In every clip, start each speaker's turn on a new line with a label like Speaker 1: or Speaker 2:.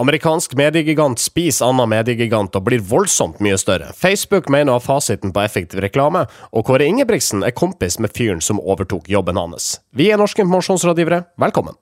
Speaker 1: Amerikansk mediegigant spiser annen mediegigant og blir voldsomt mye større. Facebook mener å ha fasiten på effektiv reklame, og Kåre Ingebrigtsen er kompis med fyren som overtok jobben hans. Vi er norske informasjonsrådgivere, velkommen!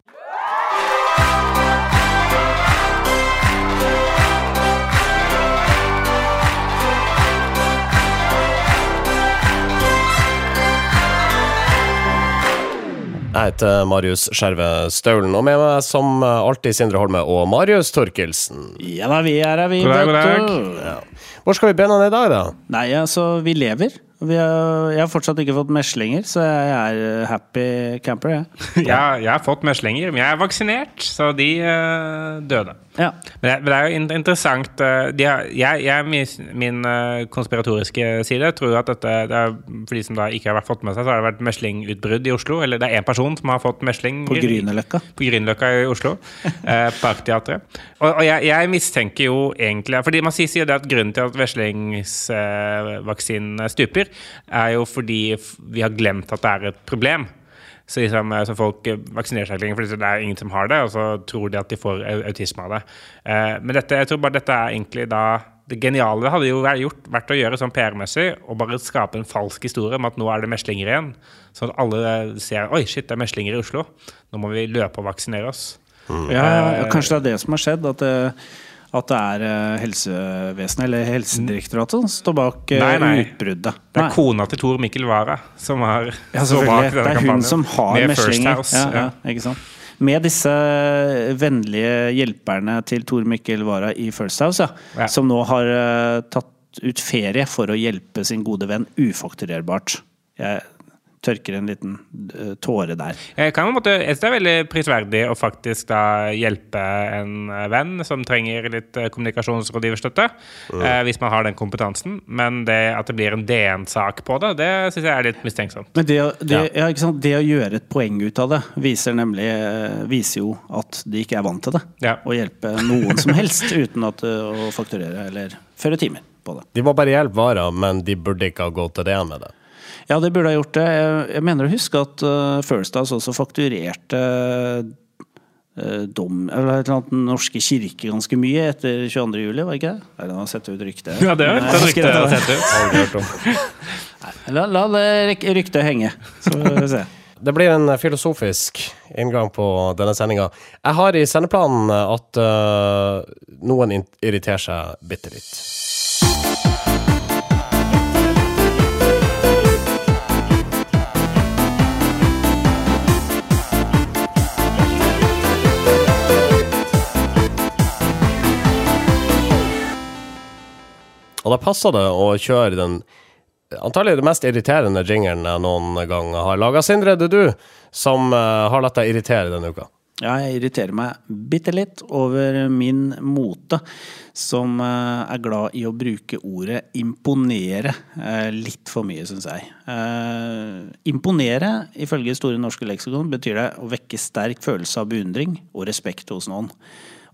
Speaker 1: Jeg heter Marius Skjerve Staulen, og med meg som alltid Sindre Holme og Marius Torkelsen.
Speaker 2: Ja da, vi er her, vi.
Speaker 3: God dag, god dag.
Speaker 1: Ja. Hvor skal vi brenne ned i dag, da?
Speaker 2: Nei, altså, vi lever. Vi har, jeg har fortsatt ikke fått meslinger, så jeg er happy camper, jeg.
Speaker 3: Jeg, jeg har fått meslinger, men jeg er vaksinert, så de eh, døde.
Speaker 2: Ja.
Speaker 3: Men det, men det er jo interessant eh, de har, jeg, jeg, min, eh, konspiratoriske side tror at dette det er, For de som da ikke har fått med seg, så har det vært meslingutbrudd i Oslo. Eller det er én person som har fått mesling
Speaker 2: På Grünerløkka.
Speaker 3: på Grünerløkka i Oslo. Eh, Parkteatret. Og, og jeg, jeg mistenker jo egentlig Fordi man sier, sier det at grunnen til at veslingsvaksinen stuper, er jo fordi vi har glemt at det er et problem. Så, liksom, eh, så folk eh, vaksinerer seg lenger fordi det er ingen som har det, og så tror de at de får autisme av det. Eh, men dette, jeg tror bare dette er egentlig da det geniale hadde jo gjort, vært å gjøre sånn PR-messig og bare skape en falsk historie om at nå er det meslinger igjen. Sånn at alle ser oi, shit, det er meslinger i Oslo. Nå må vi løpe og vaksinere oss.
Speaker 2: Ja, ja, kanskje det er det som har skjedd. At det, at det er eh, helsevesenet eller Helsedirektoratet som står bak eh,
Speaker 3: Nei, nei.
Speaker 2: utbruddet.
Speaker 3: Det er
Speaker 2: Nei.
Speaker 3: kona til Tor Mikkel Wara som har
Speaker 2: Ja,
Speaker 3: står bak denne
Speaker 2: Det er hun
Speaker 3: kampanjen.
Speaker 2: som har
Speaker 3: Med
Speaker 2: meslinger. Ja, ja, ikke sant? Med disse vennlige hjelperne til Tor Mikkel Wara i First House, ja,
Speaker 3: Ja.
Speaker 2: som nå har eh, tatt ut ferie for å hjelpe sin gode venn ufakturerbart. Jeg tørker en liten eh, tåre der.
Speaker 3: Jeg kan på måte, jeg synes det er veldig prisverdig å faktisk da hjelpe en eh, venn som trenger litt eh, kommunikasjonsrådgiverstøtte, eh, hvis man har den kompetansen. Men det at det blir en DN-sak på det, det syns jeg er litt mistenksomt.
Speaker 2: Men det, det, ja. ikke sant? det å gjøre et poeng ut av det, viser nemlig viser jo at de ikke er vant til det.
Speaker 3: Ja.
Speaker 2: Å hjelpe noen som helst uten at, å fakturere eller føre timer på det.
Speaker 1: De må bare hjelpe varer, men de burde ikke ha gått til DN med det.
Speaker 2: Ja, det burde ha gjort det. Jeg, jeg mener å huske at uh, First House også fakturerte eh, dom, eller et eller annet Den norske kirke ganske mye etter 22. juli, var det ikke det? Nei, den har sett ut rykte.
Speaker 3: Ja, det er
Speaker 2: Nei,
Speaker 3: et
Speaker 2: jeg
Speaker 3: rykte jeg har sett ut.
Speaker 1: Aldri hørt om.
Speaker 2: La, la det ryktet henge, så får vi se.
Speaker 1: Det blir en filosofisk inngang på denne sendinga. Jeg har i sendeplanen at uh, noen irriterer seg bitte litt. Og da passer det å kjøre den Antagelig det mest irriterende jingeren jeg noen gang har laga. Sindre, det er du som eh, har latt deg irritere denne uka.
Speaker 2: Ja, jeg irriterer meg bitte litt over min mote, som eh, er glad i å bruke ordet imponere eh, litt for mye, syns jeg. Imponere, ifølge Store norske leksikon, betyr det å vekke sterk følelse av beundring og respekt hos noen.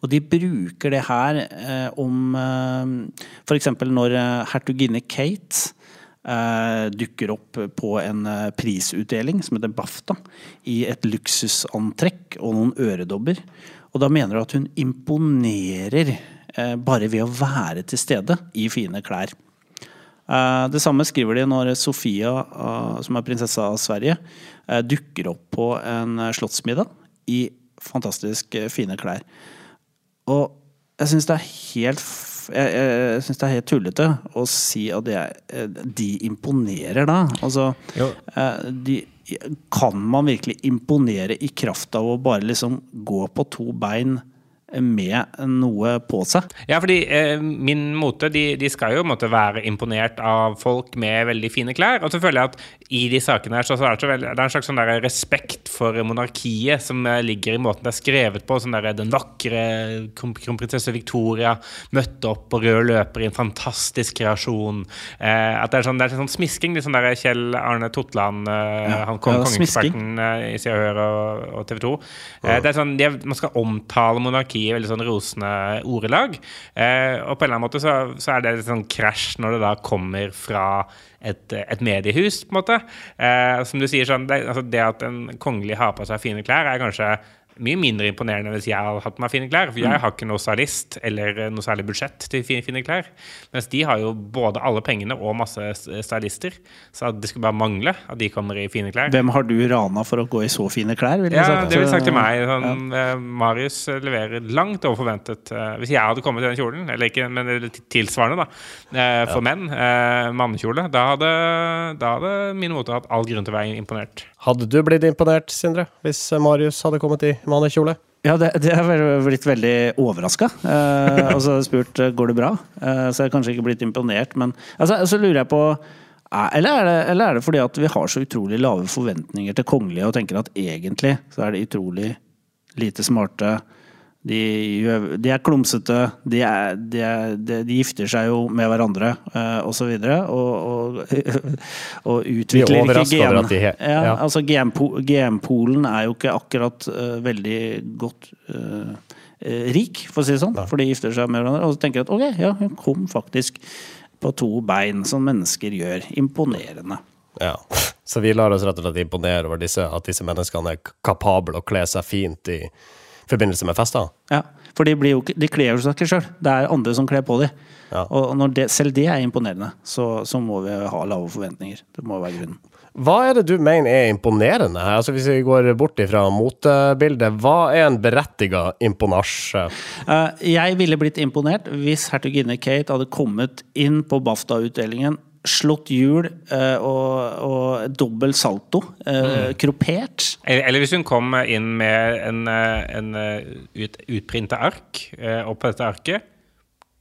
Speaker 2: Og de bruker det her eh, om eh, f.eks. når eh, hertuginne Kate eh, dukker opp på en eh, prisutdeling som heter BAFTA, i et luksusantrekk og noen øredobber. Og da mener du at hun imponerer eh, bare ved å være til stede i fine klær. Eh, Det samme skriver de når Sofia, som er prinsessa av Sverige, dukker opp på en slottsmiddag i fantastisk fine klær. Og jeg syns det er helt jeg, jeg synes det er helt tullete å si at er, eh, de imponerer da. Altså, eh, de, kan man virkelig imponere i kraft av å bare liksom gå på to bein med noe på seg?
Speaker 3: Ja, fordi eh, min mote, de, de skal jo måtte være imponert av folk med veldig fine klær. Og så føler jeg at i de sakene her, så, er det, så veldig, det er en slags sånn respekt for monarkiet som eh, ligger i måten det er skrevet på. Sånn der, den vakre kronprinsesse Victoria møtte opp på rød løper i en fantastisk kreasjon. Eh, at det er sånn, det er sånn smisking. Litt sånn der Kjell Arne Totland, eh,
Speaker 2: Ja,
Speaker 3: han kom
Speaker 2: ja,
Speaker 3: kongeeksperten eh, i Se og Hør og, og TV 2. Eh, det er sånn, de, man skal omtale monarkiet i veldig sånn rosende ordelag. Eh, og på en eller annen måte så, så er det litt sånn krasj når det da kommer fra et, et mediehus, på en måte. Eh, som du sier, sånn, det, altså det at en kongelig har på seg fine klær, er kanskje mye mindre imponerende hvis jeg hadde hatt meg fine klær. For jeg
Speaker 2: Mm.
Speaker 3: har ikke noe stylist eller noe særlig budsjett til fine, fine klær. Mens de har jo både alle pengene og masse stylister. Så det skulle bare mangle at de kommer i fine klær.
Speaker 2: Hvem har du rana for å gå i så fine klær? Vil
Speaker 3: Ja,
Speaker 2: sagt.
Speaker 3: det vil sagt til meg. Sånn, ja. Marius leverer langt over forventet. Eh, hvis jeg hadde kommet i den kjolen, eller ikke, men tilsvarende, da, for for menn, eh, mannekjole, da hadde, da hadde min mote hatt all grunn til å være imponert.
Speaker 1: Hadde du blitt imponert, Sindre, hvis Marius hadde kommet i mannekjole?
Speaker 2: Ja, det, det har blitt veldig overraska. Eh, og så spurt eh, går det bra. Eh, så jeg har kanskje ikke blitt imponert, men altså, så lurer jeg på eh, eller er, det, eller er det fordi at vi har så utrolig lave forventninger til kongelige og tenker at egentlig så er det utrolig lite smarte. De, de er klumsete, de, er, de, er, de, gifter seg jo med hverandre eh, og så videre. Og, og, og utvikler ikke gen. ja,
Speaker 1: ja.
Speaker 2: altså GM-polen er jo ikke akkurat uh, veldig godt eh, eh, rik, for å si det sånn. For de gifter seg med hverandre. Og så tenker jeg at ok, ja, hun kom faktisk på to bein, som mennesker gjør. Imponerende.
Speaker 1: Ja. Så vi lar oss rett og slett imponere over disse, at disse menneskene er kapable å kle seg fint i forbindelse med fester.
Speaker 2: Ja, For de, blir jo de kler jo seg ikke sjøl. Det er andre som kler på dem.
Speaker 1: Ja.
Speaker 2: Og det, selv det er imponerende, så, så må vi ha lave forventninger. Det må være grunnen.
Speaker 1: Hva er det du mener er imponerende? Altså Hvis vi går bort ifra motebildet, hva er en berettiga imponasje?
Speaker 2: Eh, jeg ville blitt imponert hvis hertuginne Kate hadde kommet inn på BAFTA-utdelingen, slått hjul eh, og, og dobbel salto, Mm. kropert.
Speaker 3: Eller, hvis hun kom inn med en, eh, en eh, ut, utprinta ark, opp og på dette arket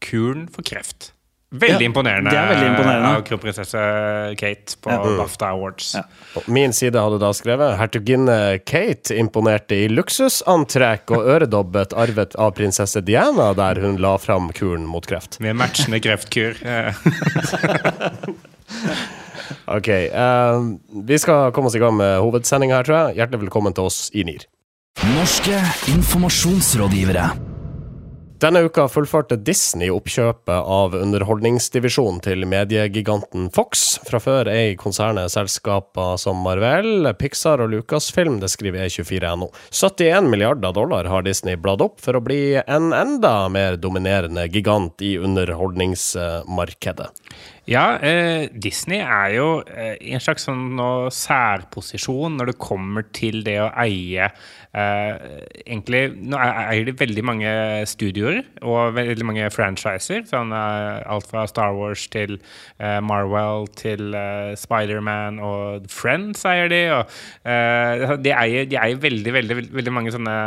Speaker 3: Kuren for kreft. Veldig imponerende,
Speaker 2: det er veldig imponerende.
Speaker 3: av kronprinsesse Kate på BAFTA Awards.
Speaker 2: Ja.
Speaker 1: På Min side hadde da skrevet hertuginne Kate imponerte i luksusantrekk og øredobbet arvet av prinsesse Diana, der hun la fram kuren mot kreft.
Speaker 3: Med matchende kreftkur. eh.
Speaker 1: Ok, Uh, vi skal komme oss i gang med hovedsendinga her, tror jeg. Hjertelig velkommen til oss i NIR.
Speaker 4: Norske informasjonsrådgivere.
Speaker 1: Denne uka fullførte Disney oppkjøpet av underholdningsdivisjonen til mediegiganten Fox. Fra før er i konsernet selskaper som Marvel, Pixar og Lucasfilm, det skriver E24.no. 71 milliarder dollar har Disney bladd opp for å bli en enda mer dominerende gigant i underholdningsmarkedet.
Speaker 3: Ja, eh, Disney er jo eh, en slags sånn noe, særposisjon når det kommer til det å eie eh, Egentlig Nå eier de veldig mange studioer og veldig mange franchiser. Sånn, eh, alt fra Star Wars til eh, Marvel til eh, Spiderman og Friends eier de. Og, eh, de, eier, de eier veldig, veldig, veldig, mange sånne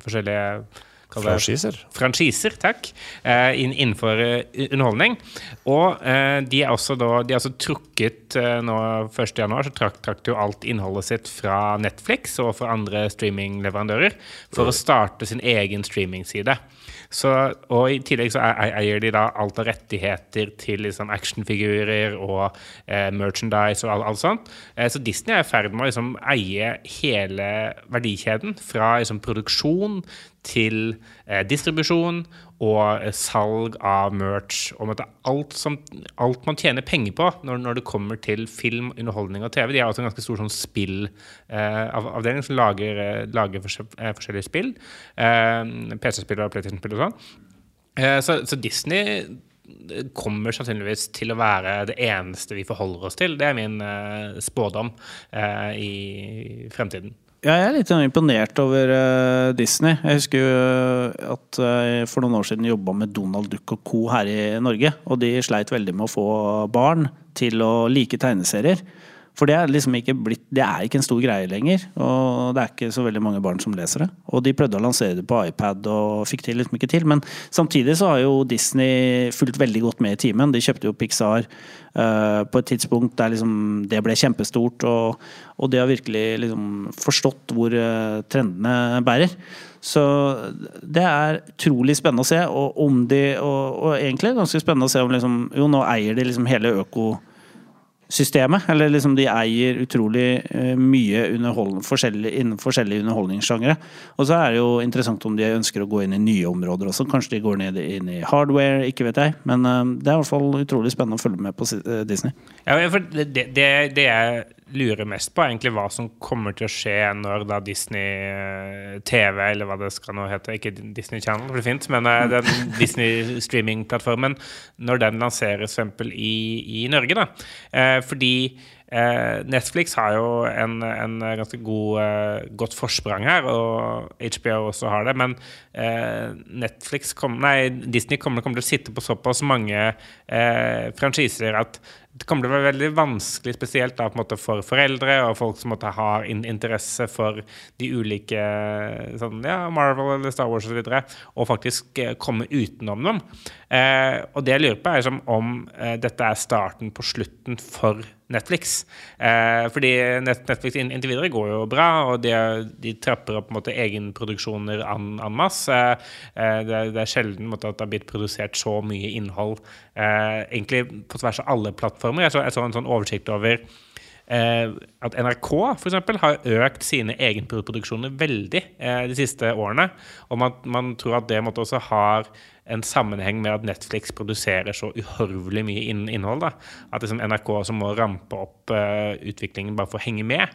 Speaker 3: forskjellige
Speaker 1: Franchiser?
Speaker 3: franchiser, takk, eh, inn, innenfor eh, underholdning. Og eh, de er også da De er altså trukket nå 1. januar, så trakk, trakk jo alt innholdet sitt fra Netflix og fra andre streamingleverandører for å starte sin egen streamingside. Så, og I tillegg så eier de da alt av rettigheter til liksom actionfigurer og eh, merchandise og alt, alt sånt. Eh, så Disney er i ferd med å liksom eie hele verdikjeden. Fra liksom produksjon til eh, distribusjon og eh, salg av merch. Og alt, som, alt man tjener penger på når, når det kommer til film, underholdning og TV. De har også en ganske stor sånn spillavdeling som lager, eh, lager eh, forskjellige spill. Eh, PC-spill og PlayStation-spill og sånn. Eh, så, så Disney kommer sannsynligvis til å være det eneste vi forholder oss til. Det er min eh, spådom eh, i fremtiden.
Speaker 2: Ja, jeg er litt sånn imponert over uh, Disney. Jeg husker jo eh, at jeg for noen år siden jobba med Donald Duck og co. her i Norge. Og de sleit veldig med å få barn til å like tegneserier. For det er liksom ikke blitt Det er ikke en stor greie lenger. Og det er ikke så veldig mange barn som leser det. Og de prøvde å lansere det på iPad og fikk til liksom ikke til. Men samtidig så har jo Disney fulgt veldig godt med i timen. De kjøpte jo Pixar uh, på et tidspunkt der liksom det ble kjempestort. Og, og de har virkelig liksom forstått hvor uh, trendene bærer. Så det er utrolig spennende å se. Og, om de, og, og egentlig ganske spennende å se om liksom Jo, nå eier de liksom hele øko systemet. Eller liksom de eier utrolig eh, mye forskjellig, innen forskjellige underholdningssjangere. Og så er det jo interessant om de ønsker å gå inn i nye områder også. Kanskje de går ned inn i hardware, ikke vet jeg. Men eh, det er i hvert fall utrolig spennende å følge med på eh, Disney.
Speaker 3: Ja, for det, det, det, jeg, lurer mest på, egentlig hva som kommer til å skje når da Disney eh, TV, eller hva det skal nå hete, ikke Disney Channel, for det fins, men eh, den Disney streaming-plattformen, når den lanseres f.eks. I, i Norge. da. Eh, fordi Netflix har jo en, en ganske god, eh, godt forsprang her, og HBO også har det. Men eh, Netflix kom, nei, Disney kommer, kommer, til å sitte på såpass mange eh, franchiser at det kommer til å være veldig vanskelig, spesielt da, på en måte for foreldre og folk som måtte ha in interesse for de ulike sånn, ja, Marvel eller Star Wars osv., og faktisk eh, komme utenom dem. Eh, og det jeg lurer på, er som om eh, dette er starten på slutten for Netflix. Eh, fordi Netflix inntil videre går jo bra, og de, de trapper opp måte egenproduksjoner an, an masse. Eh, det, det, er sjelden måte, at det har blitt produsert så mye innhold eh, egentlig på tvers av alle plattformer. Jeg så, jeg så en sånn oversikt over at NRK for eksempel, har økt sine egenproduksjoner veldig eh, de siste årene. Og man, man tror at det måtte også har en sammenheng med at Netflix produserer så uhorvelig mye innhold. Da. At liksom NRK også må rampe opp uh, utviklingen bare for å henge med.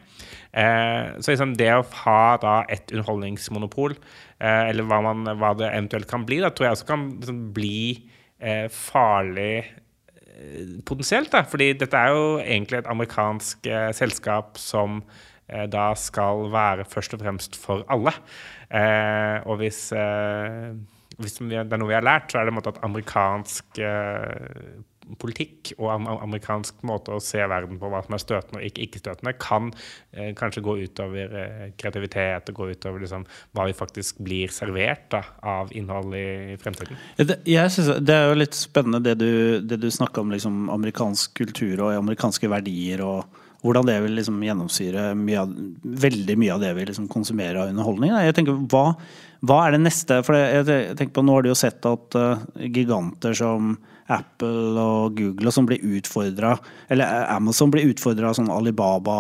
Speaker 3: Uh, så liksom det å ha da et underholdningsmonopol, uh, eller hva, man, hva, det eventuelt kan bli, da, tror jeg også kan liksom, bli farlig potensielt. Da. Fordi dette er jo egentlig et amerikansk selskap som da skal være først og fremst for alle. og hvis hvis det er noe vi har lært, så er det en måte at amerikansk eh, politikk og amerikansk måte å se verden på, hva som er støtende og ikke, støtende, kan eh, kanskje gå utover eh, kreativitet og gå utover liksom, hva vi faktisk blir servert da, av innhold i, fremtiden.
Speaker 2: Jeg synes, det er jo litt spennende det du, det du snakker om liksom, amerikansk kultur og amerikanske verdier. og hvordan det vil liksom gjennomsyre mye av, veldig mye av det vi liksom konsumerer av underholdning. Jeg tenker, hva, hva er det neste? For jeg, tenker på Nå har du jo sett at uh, giganter som Apple og Google som blir utfordra, eller Amazon blir utfordra av sånn Alibaba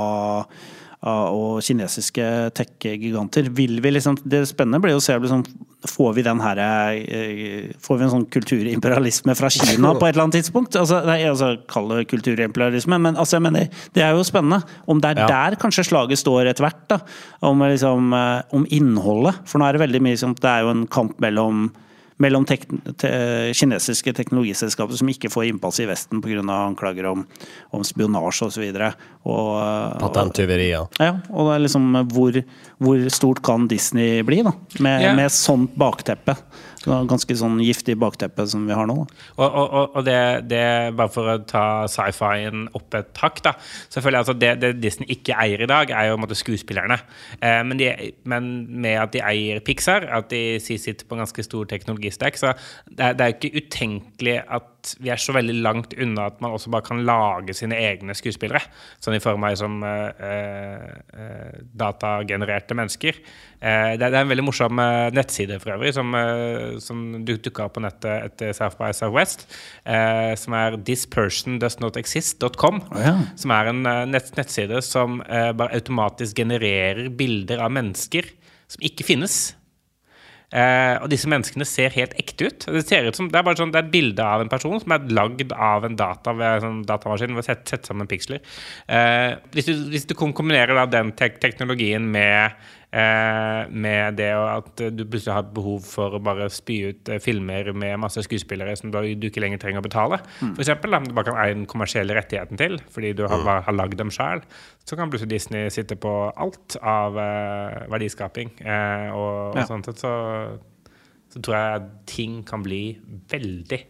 Speaker 2: og kinesiske tech-giganter. Vil vi liksom, Det spennende blir å se liksom, Får vi den her eh, Får vi en sånn kulturimperialisme fra Kina på et eller annet tidspunkt? Altså, nei, altså Kall det kulturimperialisme, men altså, jeg mener, det er jo spennende. Om det er ja. der kanskje slaget står etter hvert. Om, liksom, eh, om innholdet. For nå er det veldig mye som Det er jo en kamp mellom mellom tek te kinesiske teknologiselskaper som ikke får innpass i Vesten pga. anklager om, om spionasje osv.
Speaker 1: Patenttyverier.
Speaker 2: Ja, og det er liksom hvor, hvor, stort kan Disney bli, da? Med, yeah. med sånt bakteppe. Ganske sånn giftig bakteppe som vi har nå.
Speaker 3: Og, og, og det, det, bare for å ta sci-fien opp et hakk, da. Selvfølgelig, altså det, det, Disney ikke eier i dag, er jo måte, skuespillerne. Eh, men, de, men, med at de eier Pixar, at de sitter på en ganske stor teknologistek, så det, det er jo ikke utenkelig at vi er så veldig langt unna at man også bare kan lage sine egne skuespillere. Sånn i form av som eh, eh, datagenererte mennesker. Uh, det, er en veldig morsom nettside for øvrig som, som dukka opp på nettet etter South by Southwest. som er thispersondoesnotexist.com. Oh, ja. Som er en nett, nettside som bare automatisk genererer bilder av mennesker som ikke finnes. Eh, og disse menneskene ser helt ekte ut. Det, ut som, det er sånn, det er et bilde av en person som er lagd av en data ved en sånn datamaskin. ved å sette, sammen piksler. Eh, hvis, du, hvis, du, kombinerer den te teknologien med Eh, med det at du plutselig har behov for å bare spy ut eh, filmer med masse skuespillere som du ikke lenger trenger å betale. Mm. For eksempel, du bare kan eie den kommersielle rettigheten til fordi du har, mm. har lagd dem sjøl. Så kan plutselig Disney sitte på alt av eh, verdiskaping. Eh, og, og sånt, så, så tror jeg ting kan bli veldig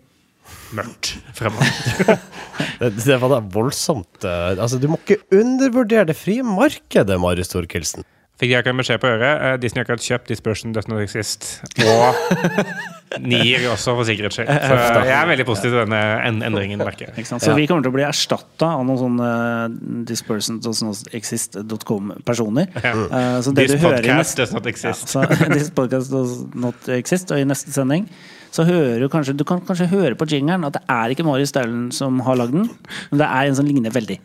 Speaker 3: mørkt fremover.
Speaker 1: det, det, var da voldsomt. Altså, du må ikke undervurdere det frie markedet, Marius Thorkildsen
Speaker 3: fikk de akkurat beskjed på øret. Uh, Disney har akkurat kjøpt Dispersion Does Not Exist. Og nier også, for sikkerhets skyld. Så jeg er veldig positiv til denne endringen. Merker.
Speaker 2: Så vi kommer til å bli erstatta av noen sånne uh, This Does Not Exist.com-personer.
Speaker 3: Ja. Uh, så det this du podcast neste, does not exist.
Speaker 2: Ja, så, this podcast does not exist. Og i neste sending så hører du kanskje Du kan kanskje høre på jingeren at det er ikke Marius Staulen som har lagd den, men det er en som ligner veldig.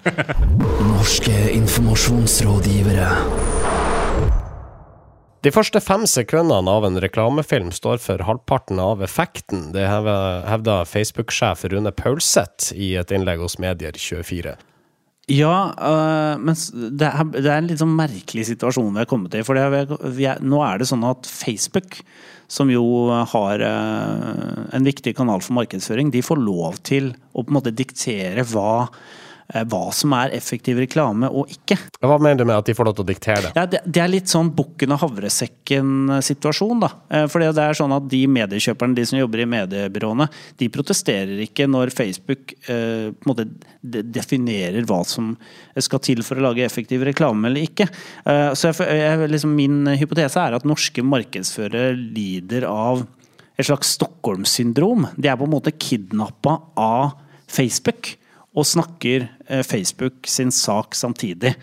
Speaker 4: Norske informasjonsrådgivere.
Speaker 1: De første fem sekundene av en reklamefilm står for halvparten av effekten. Det hevda Facebook-sjef Rune Paulseth i et innlegg hos Medier24.
Speaker 2: Ja, øh, men det er, det er en litt sånn merkelig situasjon vi har kommet i. For det vi er, nå er det sånn at Facebook, som jo har øh, en viktig kanal for markedsføring, de får lov til å på en måte diktere hva, hva som er effektiv reklame og ikke.
Speaker 1: Hva mener du med at de får lov til å diktere det?
Speaker 2: Ja, det, det er litt sånn bukken og havresekken-situasjon, da. Eh, Fordi det er sånn at de mediekjøperne, de som jobber i mediebyråene, de protesterer ikke når Facebook eh, på en måte definerer hva som skal til for å lage effektiv reklame eller ikke. Eh, så jeg, jeg, liksom, min hypotese er at norske markedsførere lider av et slags Stockholm-syndrom. De er på en måte kidnappa av Facebook og snakker eh, Facebook sin sak samtidig.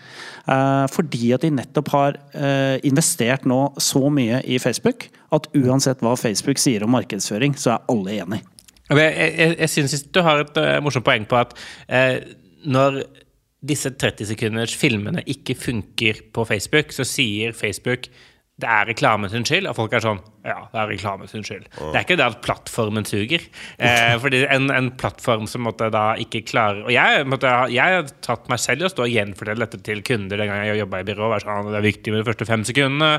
Speaker 2: Eh, fordi at de nettopp har eh, investert nå så mye i Facebook at uansett hva Facebook sier om markedsføring, så er alle enig.
Speaker 3: Jeg, jeg, jeg syns du har et morsomt poeng på at eh, når disse 30 sekunders filmene ikke funker på Facebook, så sier Facebook det er reklame sin skyld, og folk er sånn Ja, det er reklame sin skyld. Det er ikke det at plattformen suger. Eh, fordi en, en plattform som måtte da ikke klarer Og jeg, måtte, jeg har tatt meg selv i å stå og gjenfortelle dette til kunder den gangen jeg jobba i byrå. Sånn, det er viktig med de første fem sekundene.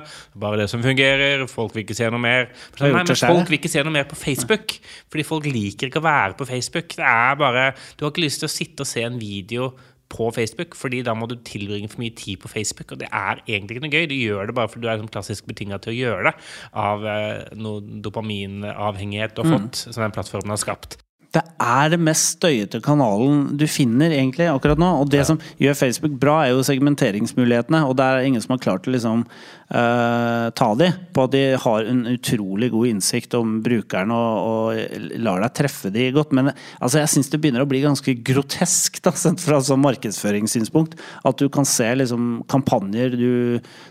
Speaker 3: Bare det som fungerer. Folk vil ikke se noe mer. Sånn, nei, men folk vil ikke se noe mer på Facebook. Fordi folk liker ikke å være på Facebook. Det er bare Du har ikke lyst til å sitte og se en video på Facebook, fordi da må du tilbringe for mye tid på Facebook, og det er egentlig ikke noe gøy. Du gjør det bare fordi du er sånn klassisk betinga til å gjøre det av eh, noe dopaminavhengighet du har
Speaker 2: Mm.
Speaker 3: fått, som den plattformen har skapt.
Speaker 2: Det er det mest støyete kanalen du finner egentlig akkurat nå. Og det som gjør Facebook bra, er jo segmenteringsmulighetene. Og det er ingen som har klart å liksom uh, ta de på at de har en utrolig god innsikt om brukeren og, og lar deg treffe de godt. Men altså, jeg syns det begynner å bli ganske grotesk da, sett fra sånn markedsføringssynspunkt. At du kan se liksom kampanjer du,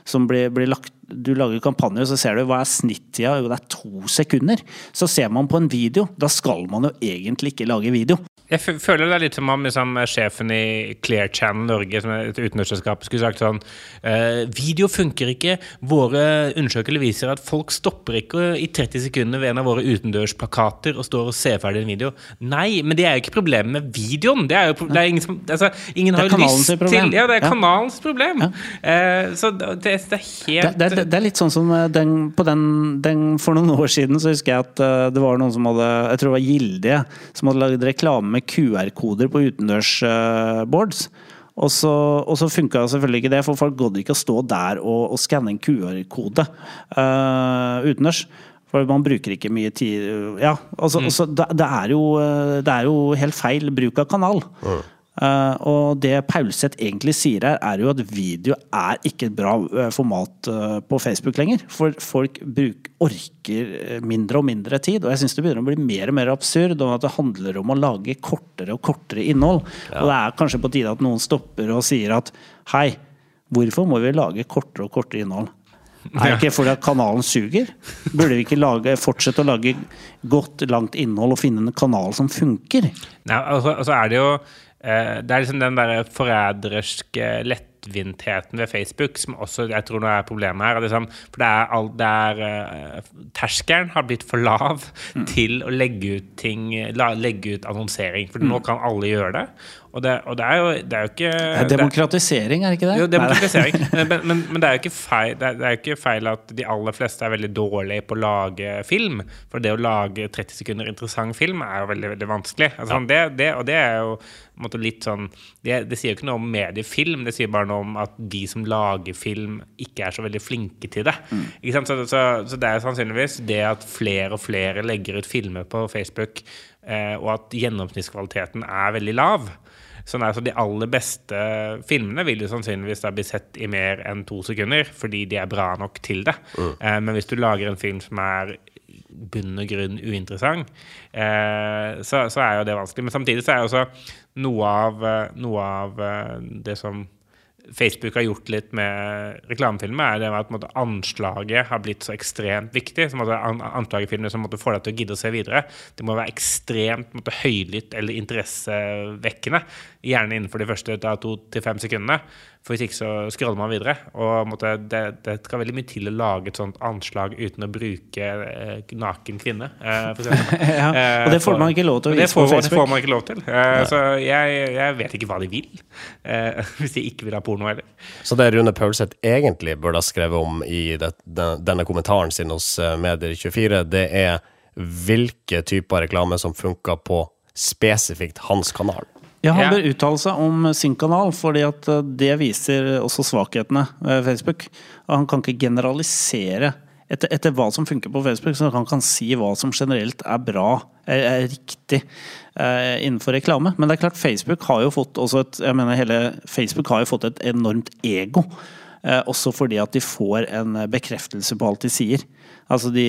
Speaker 2: som blir, blir lagt du lager kampanjer, og så ser du hva er snittida? Jo, det er to sekunder. Så ser man på en video. Da skal man jo egentlig ikke lage video.
Speaker 3: Jeg føler det er litt som om liksom, sjefen i Clear Channel Norge, som er et utenriksselskap, skulle sagt sånn eh, Video funker ikke. Våre undersøkelser viser at folk stopper ikke i 30 sekunder ved en av våre utendørsplakater og står og ser ferdig en video. Nei, men det er jo ikke problemet med videoen. Det er jo det er ingen som altså, Ingen har lyst til Ja, det er kanalens problem. Eh, så det, det er helt
Speaker 2: det, det, det er litt sånn som eh, den, på den, den For noen år siden så husker jeg at eh, det var noen som hadde Jeg tror det var Gildige som hadde lagd reklame med QR-koder på utendørsboards. Og så, og så funka selvfølgelig ikke det, for folk gadd ikke å stå der og, og skanne en QR-kode uh, utendørs. For man bruker ikke mye tid Ja, altså, altså det, det, er jo, eh, det er jo helt feil bruk av kanal. Eh, og det Paulseth egentlig sier her, er jo at video er ikke et bra eh, format eh, på Facebook lenger. For folk bruk, orker mindre og mindre tid. Og jeg syns det begynner å bli mer og mer absurd om at det handler om å lage kortere og kortere innhold. Og det er kanskje på tide at noen stopper og sier at hei, hvorfor må vi lage kortere og kortere innhold? Er det ikke fordi at kanalen suger? Burde vi ikke lage, fortsette å lage godt, langt innhold og finne en kanal som funker?
Speaker 3: Nei, altså, altså er det jo Det er liksom den der forræderske lettvintheten ved Facebook som også jeg tror nå er problemet her. Liksom, for det er, all, det er eh, Terskelen har blitt for lav til å legge ut ting la, Legge ut annonsering. For nå kan alle gjøre det. Og det, og det er jo det er jo ikke
Speaker 2: Det er demokratisering, er det ikke det?
Speaker 3: jo, demokratisering. Men, men, men det er jo ikke feil, det er, ikke feil at de aller fleste er veldig dårlige på å lage film. For det å lage 30 sekunder interessant film er jo veldig veldig vanskelig. Altså, det, det, og det er jo litt sånn det, det sier jo ikke noe om mediefilm, det sier bare noe om at de som lager film, ikke er så veldig flinke til det. Sant? Så, så, så det er sannsynligvis det at flere og flere legger ut filmer på Facebook, eh, og at gjennomsnittskvaliteten er veldig lav. Sånn er, så De aller beste filmene vil jo sannsynligvis da bli sett i mer enn to sekunder, fordi de er bra nok til det. Eh, men hvis du lager en film som er bunn og grunn uinteressant, eh, så, så er jo det vanskelig. Men samtidig så er jo også noe av, eh, noe av eh, det som Facebook har gjort litt med reklamefilmer, er det at måte, anslaget har blitt så ekstremt viktig. som på anslagefilmer som måtte få deg til å gidde å se videre. Det må være ekstremt måtte, høylytt eller interessevekkende. Gjerne innenfor de første to til fem sekundene. For hvis ikke så scroller man videre. Og måtte, det, det skal veldig mye til å lage et sånt anslag uten å bruke eh, naken kvinne. Eh, for.
Speaker 2: Ja, og det får man ikke lov til å
Speaker 3: vise det
Speaker 2: vise på
Speaker 3: får, Det får man ikke lov til. Eh, så jeg, jeg vet ikke hva de vil. Eh, hvis de ikke vil ha porno heller.
Speaker 1: Så det Rune Paulseth egentlig burde ha skrevet om i det, den- denne kommentaren sin hos eh, Medier24, det er hvilke typer reklame som funker på spesifikt hans kanal.
Speaker 2: Ja, han bør uttale seg om sin kanal, fordi at eh, det viser også svakhetene ved Facebook. Han kan ikke generalisere etter, etter hva som funker på Facebook, så han kan si hva som generelt er bra, er, er riktig eh, innenfor reklame. Men det er klart, Facebook har jo fått også et Jeg mener hele Facebook har jo fått et enormt ego. Eh, også fordi at de får en bekreftelse på alt de sier. Altså, de,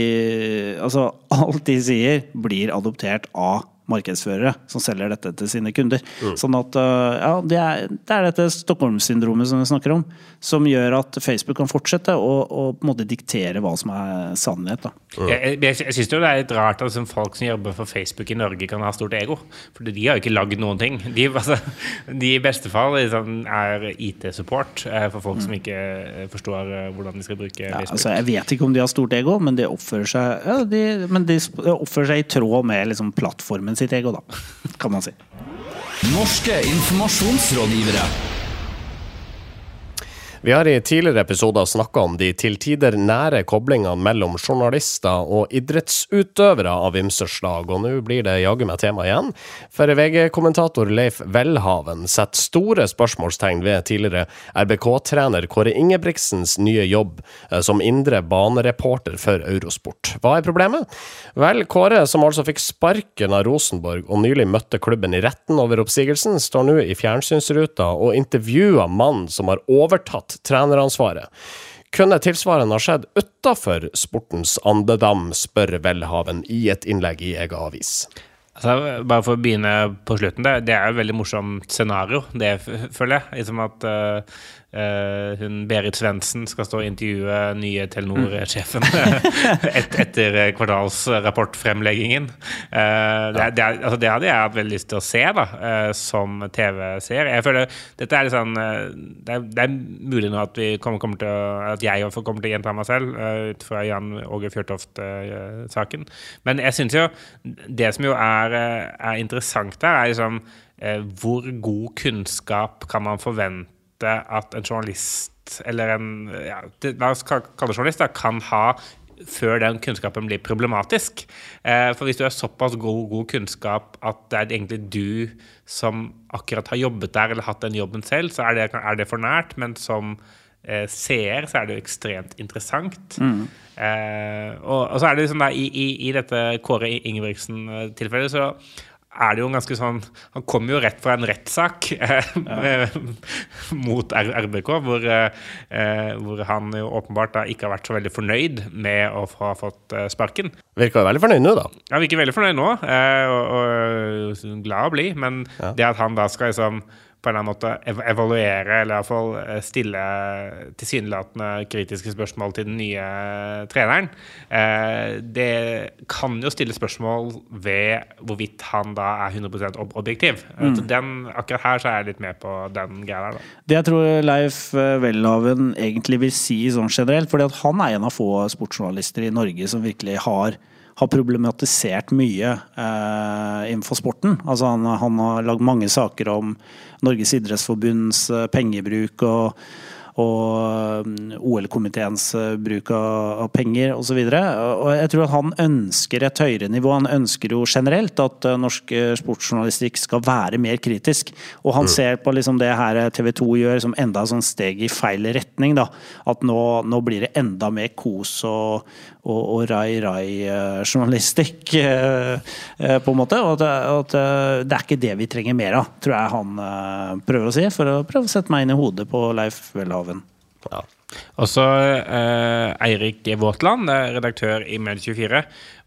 Speaker 2: altså alt de sier, blir adoptert av markedsførere som selger dette til sine kunder. Sånn at øh, ja, det er, det er dette Stockholm-syndromet som vi snakker om, som gjør at Facebook kan fortsette å, å på en måte diktere hva som er sannhet. Da.
Speaker 3: Jeg, jeg, jeg syns det er litt rart at altså, folk som jobber for Facebook i Norge, kan ha stort ego. For de har jo ikke lagd noen ting. De, altså, de i beste fall liksom, er IT-support eh, for folk som ikke eh, forstår eh, hvordan de skal bruke
Speaker 2: Ja,
Speaker 3: Facebook.
Speaker 2: altså, jeg vet ikke om de har stort ego, men de oppfører seg, ja, de, men de oppfører seg i tråd med liksom, plattformen sitt ego, da, kan man si.
Speaker 4: Norske informasjonsrådgivere.
Speaker 1: Vi har i tidligere episoder snakka om de til tider nære koblingene mellom journalister og idrettsutøvere av ymse slag, og nå blir det jaggu meg tema igjen. For VG-kommentator Leif Welhaven setter store spørsmålstegn ved tidligere RBK-trener Kåre Ingebrigtsens nye jobb eh, som indre banereporter for Eurosport. Hva er problemet? Vel, Kåre, som altså fikk sparken av Rosenborg og nylig møtte klubben i retten over oppsigelsen, står nå i fjernsynsruta og intervjuer mannen som har overtatt treneransvaret. Kunne tilsvarende ha skjedd utafor sportens andedam, spør Welhaven i et innlegg i egen avis.
Speaker 3: Altså, bare for å begynne på slutten, det, er jo et veldig morsomt scenario, det føler jeg. Liksom at eh, eh, hun Berit Svendsen skal stå og intervjue nye Telenor-sjefen et, etter kvartalsrapportfremleggingen. Uh, det, det, altså, det hadde jeg hatt veldig lyst til å se, da, uh, som TV-seer. Jeg føler dette er litt sånn eh, det, er, det er mulig nå at, vi kommer, kommer til å, at jeg også kommer til å gjenta meg selv, eh, ut fra Jan Åge Fjørtoft-saken. Men jeg syns jo det som jo er, eh, er interessant der, er liksom eh, hvor god kunnskap kan man forvente at en journalist, eller en ja, La oss kalle det journalist, da, kan ha før den kunnskapen blir problematisk. Eh, for hvis du har såpass god, god kunnskap at det er egentlig du som akkurat har jobbet der eller hatt den jobben selv, så er det, er det for nært. Men som eh, seer så er det jo ekstremt interessant. Eh, og, og så er det liksom da, i, i, i dette Kåre Ingebrigtsen-tilfellet så er det jo en ganske sånn Han kommer jo rett fra en rettssak eh, mot RBK, hvor, eh, hvor han jo åpenbart da ikke har vært så veldig fornøyd med å ha fått eh, sparken.
Speaker 1: Virker jo veldig fornøyd nå, da.
Speaker 3: Han virker veldig fornøyd nå, eh, og, og glad å bli, men det at han da skal liksom på en eller annen måte evaluere, eller iallfall stille tilsynelatende kritiske spørsmål til den nye treneren, eh, det kan jo stille spørsmål ved hvorvidt han da er 100 ob objektiv. Mm. Den, akkurat her så er jeg litt med på den greia der, da.
Speaker 2: Det jeg tror Leif eh, Welhaven egentlig vil si sånn generelt, fordi at han er en av få sportsjournalister i Norge som virkelig har, har problematisert mye eh, innenfor sporten. Altså han, han har lagd mange saker om Norges idrettsforbunds eh, pengebruk og og um, OL-komiteens uh, bruk av, penger osv. Jeg tror at han ønsker et høyere nivå. Han ønsker jo generelt at uh, norsk uh, sportsjournalistikk skal være mer kritisk. Og han ser på liksom det her TV 2 gjør som enda et sånn steg i feil retning. Da. At nå, nå blir det enda mer kos og, og, og rai-rai-journalistikk, på en måte. Og at, at det er ikke det vi trenger mer av, tror jeg han prøver å si. For å prøve å sette meg inn i hodet på Leif Welhaven.
Speaker 1: Ja.
Speaker 3: Også eh, Eirik Våtland, eh, redaktør i Medie24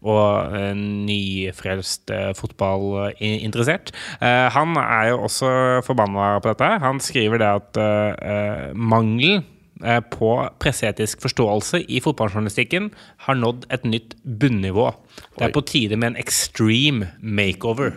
Speaker 3: og eh, nyfrelst eh, fotballinteressert. Eh, han er jo også forbanna på dette. Han skriver det at eh, mangelen på presseetisk forståelse i fotballjournalistikken har nådd et nytt bunnivå. Det er på tide med en extreme makeover.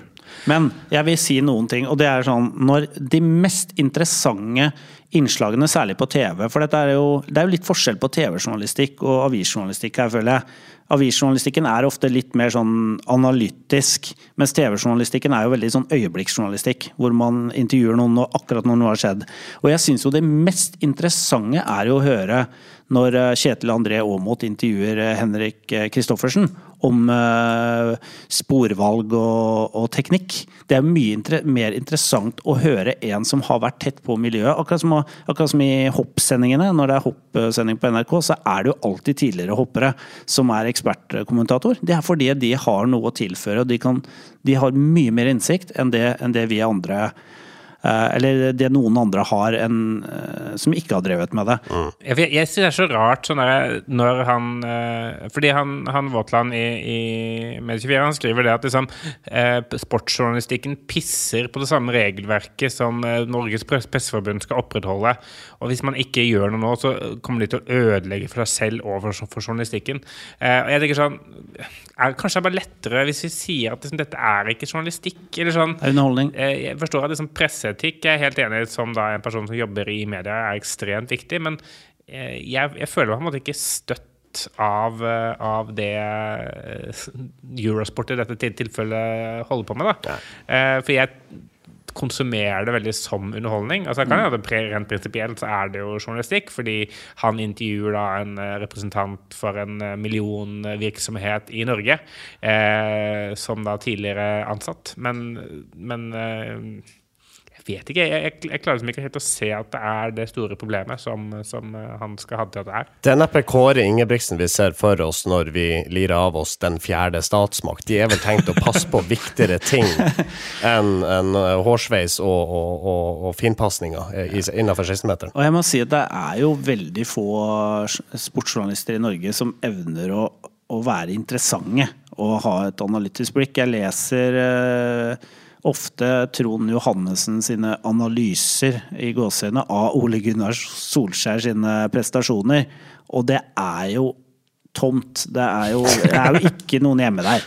Speaker 2: Men jeg vil si noen ting, og det er sånn Når de mest interessante innslagene, særlig på TV For dette er jo, det er jo litt forskjell på TV-journalistikk og avisjournalistikk her, føler jeg. Avisjournalistikken er ofte litt mer sånn analytisk, mens TV-journalistikken er jo veldig sånn øyeblikksjournalistikk, hvor man intervjuer noen nå- akkurat når noe har skjedd. Og jeg syns jo det mest interessante er jo å høre når eh, Kjetil André Aamodt intervjuer eh, Henrik eh, Kristoffersen om uh, sporvalg og, og teknikk. Det er mye inter mer interessant å høre en som har vært tett på miljøet. Akkurat som, akkurat som i hoppsendingene. Når det er hoppsending på NRK, så er det jo alltid tidligere hoppere som er ekspertkommentator. Det er fordi de har noe å tilføre, og de, kan, de har mye mer innsikt enn det, enn det vi andre eh, eller det noen andre har enn, eh, som ikke har drevet med det.
Speaker 3: Jeg, jeg, jeg synes det er så rart sånn der, når han eh, Fordi han, han Våtland i, i Medie24 han skriver det at liksom, eh, sportsjournalistikken pisser på det samme regelverket som eh, Norges Press- Presseforbund skal opprettholde. Og hvis man ikke gjør noe nå, så kommer de til å ødelegge for seg selv og for, for journalistikken. Eh, og jeg tenker sånn er, Kanskje det er bare lettere hvis vi sier at liksom, dette er ikke journalistikk, eller sånn.
Speaker 2: Er underholdning.
Speaker 3: Eh, Jeg forstår at liksom presseetikk jeg er helt enig som da en person som jobber i media, er ekstremt viktig, men eh, jeg, jeg føler meg på en måte ikke støtt av, eh, av det Eurosport i dette tilfellet holder på med. Da. Eh, For jeg konsumerer det veldig som underholdning. Altså kan jeg, det, Rent prinsipielt så er det jo journalistikk, fordi han intervjuer da en eh, representant for en eh, millionvirksomhet i Norge, eh, som da tidligere ansatt. Men, men eh, jeg vet ikke. Jeg, jeg, jeg klarer liksom ikke helt å se at det er det store problemet som, som eh, han skal ha til at det er.
Speaker 1: Det er neppe Kåre Ingebrigtsen vi ser for oss når vi lirer av oss den fjerde statsmakt. De er vel tenkt å passe på viktigere ting enn enn, eh, hårsveis og, og, og, og finpasninger eh, innenfor 16-meteren.
Speaker 2: Og jeg må si at det er jo veldig få sportsjournalister i Norge som evner å, å være interessante og ha et analytisk blikk. Jeg leser eh, ofte Trond Johannessen sine analyser i gåseøynene av Ole Gunnar Solskjær sine prestasjoner, og det er jo tomt. Det er jo, det er jo ikke noen hjemme der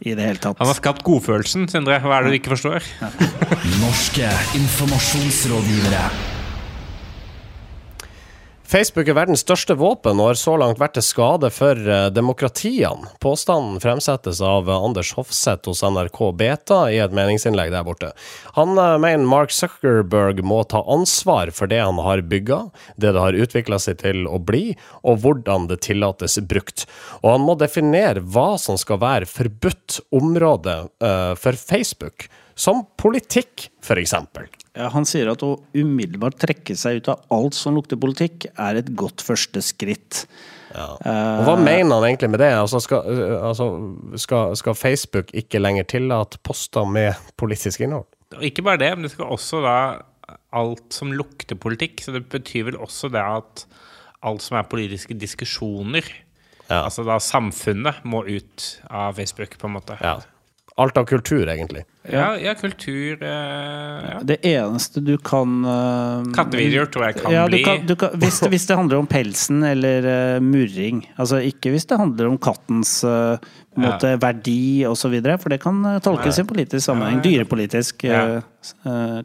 Speaker 2: i det hele tatt.
Speaker 3: Han har skapt godfølelsen, Sindre. Hva er det du ikke forstår?
Speaker 4: Norske informasjonsrådgivere.
Speaker 1: Facebook er verdens største våpen og har så langt vært til skade for eh, demokratiene. Påstanden fremsettes av Anders Hofseth hos NRK Beta i et meningsinnlegg der borte. Han eh, mener Mark Zuckerberg må ta ansvar for det han har bygga, det det har utvikla seg til å bli, og hvordan det tillates brukt. Og han må definere hva som skal være forbudt område eh, for Facebook, som politikk, f.eks.
Speaker 2: Ja, han sier at å umiddelbart trekke seg ut av alt som lukter politikk, er et godt første skritt.
Speaker 1: Og hva mener han egentlig med det? Altså, skal, øh, altså, skal, skal Facebook ikke lenger tillate poster med politisk innhold?
Speaker 3: Og ikke bare det, men det skal også da alt som lukter politikk. Så det betyr vel også det at alt som er politiske diskusjoner,
Speaker 1: Ja.
Speaker 3: altså da samfunnet, må ut av Facebook, på en måte.
Speaker 1: Ja. Alt av kultur, egentlig.
Speaker 3: Ja, ja kultur eh, ja.
Speaker 2: Det eneste du kan eh,
Speaker 3: Kattevideoer tror jeg kan
Speaker 2: ja, du
Speaker 3: bli
Speaker 2: kan, du kan, hvis, hvis det handler om pelsen eller eh, murring. Altså ikke hvis det handler om kattens eh, en måte, verdi osv., for det kan eh, tolkes i politisk sammenheng. Dyrepolitisk eh,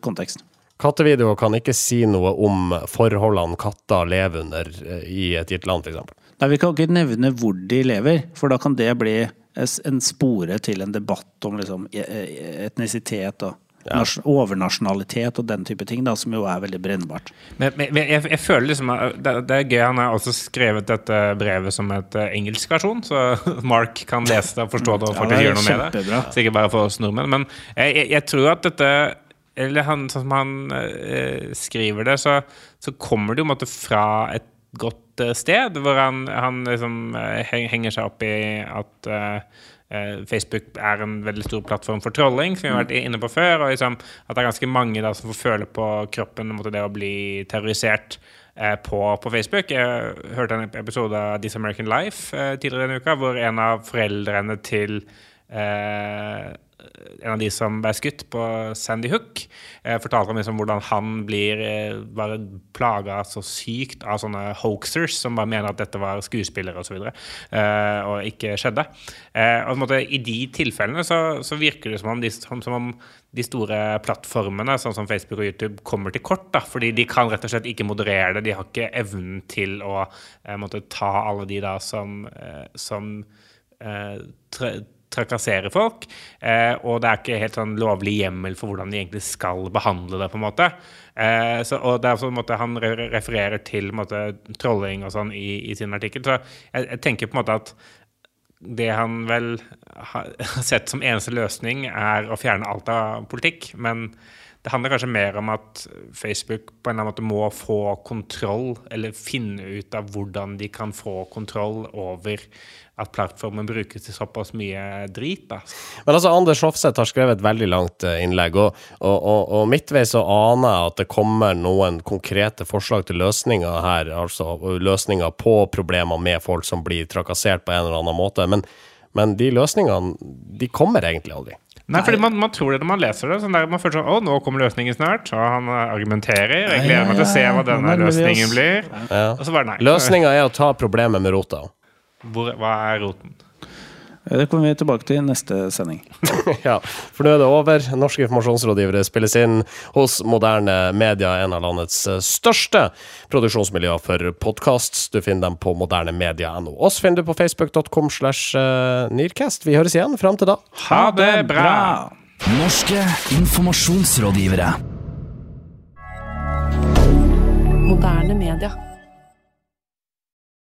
Speaker 2: kontekst.
Speaker 1: Kattevideoer kan ikke si noe om forholdene katter lever under i et gitt land, f.eks.
Speaker 2: Nei, Vi kan ikke nevne hvor de lever, for da kan det bli en spore til en debatt om liksom, e- e- etnisitet og ja. overnasjonalitet og den type ting, da, som jo er veldig brennbart.
Speaker 3: Men, men jeg, jeg føler liksom det, det er gøy. Han har også skrevet dette brevet som et eh, engelsk versjon, så Mark kan lese det og forstå det og
Speaker 2: Ja,
Speaker 3: faktisk
Speaker 2: er
Speaker 3: gjøre noe med det. Så bare for oss nordmenn. Men jeg, jeg, jeg tror at dette Eller han, sånn som han eh, skriver det, så, så kommer det jo en måte fra et godt eh, sted, hvor han, han liksom eh, henger seg opp i at eh, Facebook er en veldig stor plattform for trolling, som vi har vært inne på før. Og liksom, at det er ganske mange da, som får føle på kroppen måtte det å bli terrorisert eh, på, på Facebook. Jeg hørte en episode av This American Life eh, tidligere denne uka, hvor en av foreldrene til eh, en av de som ble skutt på Sandy Hook, eh, fortalte om liksom hvordan han blir eh, bare plaga så sykt av sånne hoaxers som bare mener at dette var skuespillere osv., og, eh, og ikke skjedde. Eh, og på en måte, I de tilfellene så, så virker det som om, de, som, som om de store plattformene, sånn som Facebook og YouTube, kommer til kort. da, Fordi de kan rett og slett ikke moderere det. De har ikke evnen til å eh, måtte ta alle de da som, eh, som eh, trakasserer folk. Eh, og det er ikke helt sånn lovlig hjemmel for hvordan de egentlig skal behandle det. på en måte. Eh, så, og det er på måte Han refererer til måte, trolling og sånn i, i, sin artikkel. Så jeg, jeg tenker på en måte at det han vel har sett som eneste løsning, er å fjerne alt av politikk. Men det handler kanskje mer om at Facebook på en eller annen måte må få kontroll, eller finne ut av hvordan de kan få kontroll over at plattformen brukes til såpass mye drit.
Speaker 1: Men altså, Anders Hofseth har skrevet et veldig langt eh, innlegg, og, og, og, og midtveis så aner jeg at det kommer noen konkrete forslag til løsninger her. Altså løsninger på problemer med folk som blir trakassert på en eller annen måte. Men, men de løsningene de kommer egentlig aldri.
Speaker 3: Nei, fordi man, man, tror det når man leser det. Sånn der, man føler sånn Å, nå kommer løsningen snart. Og han argumenterer. Jeg gleder meg til å se hva denne løsningen blir.
Speaker 1: Ja. Og så bare nei. Løsninga er å ta problemet med rota.
Speaker 3: Hvor, hva er roten?
Speaker 2: Det kommer vi tilbake til i neste sending.
Speaker 1: ja, for nå er det over. Norske informasjonsrådgivere spilles inn hos Moderne Media, en av landets eh, største produksjonsmiljøer for podkast. Du finner dem på modernemedia.no. Oss finner du på facebook.com slash eh, Nearcast. Vi høres igjen fram til da.
Speaker 3: Ha det bra!
Speaker 4: Norske informasjonsrådgivere.
Speaker 5: Moderne media.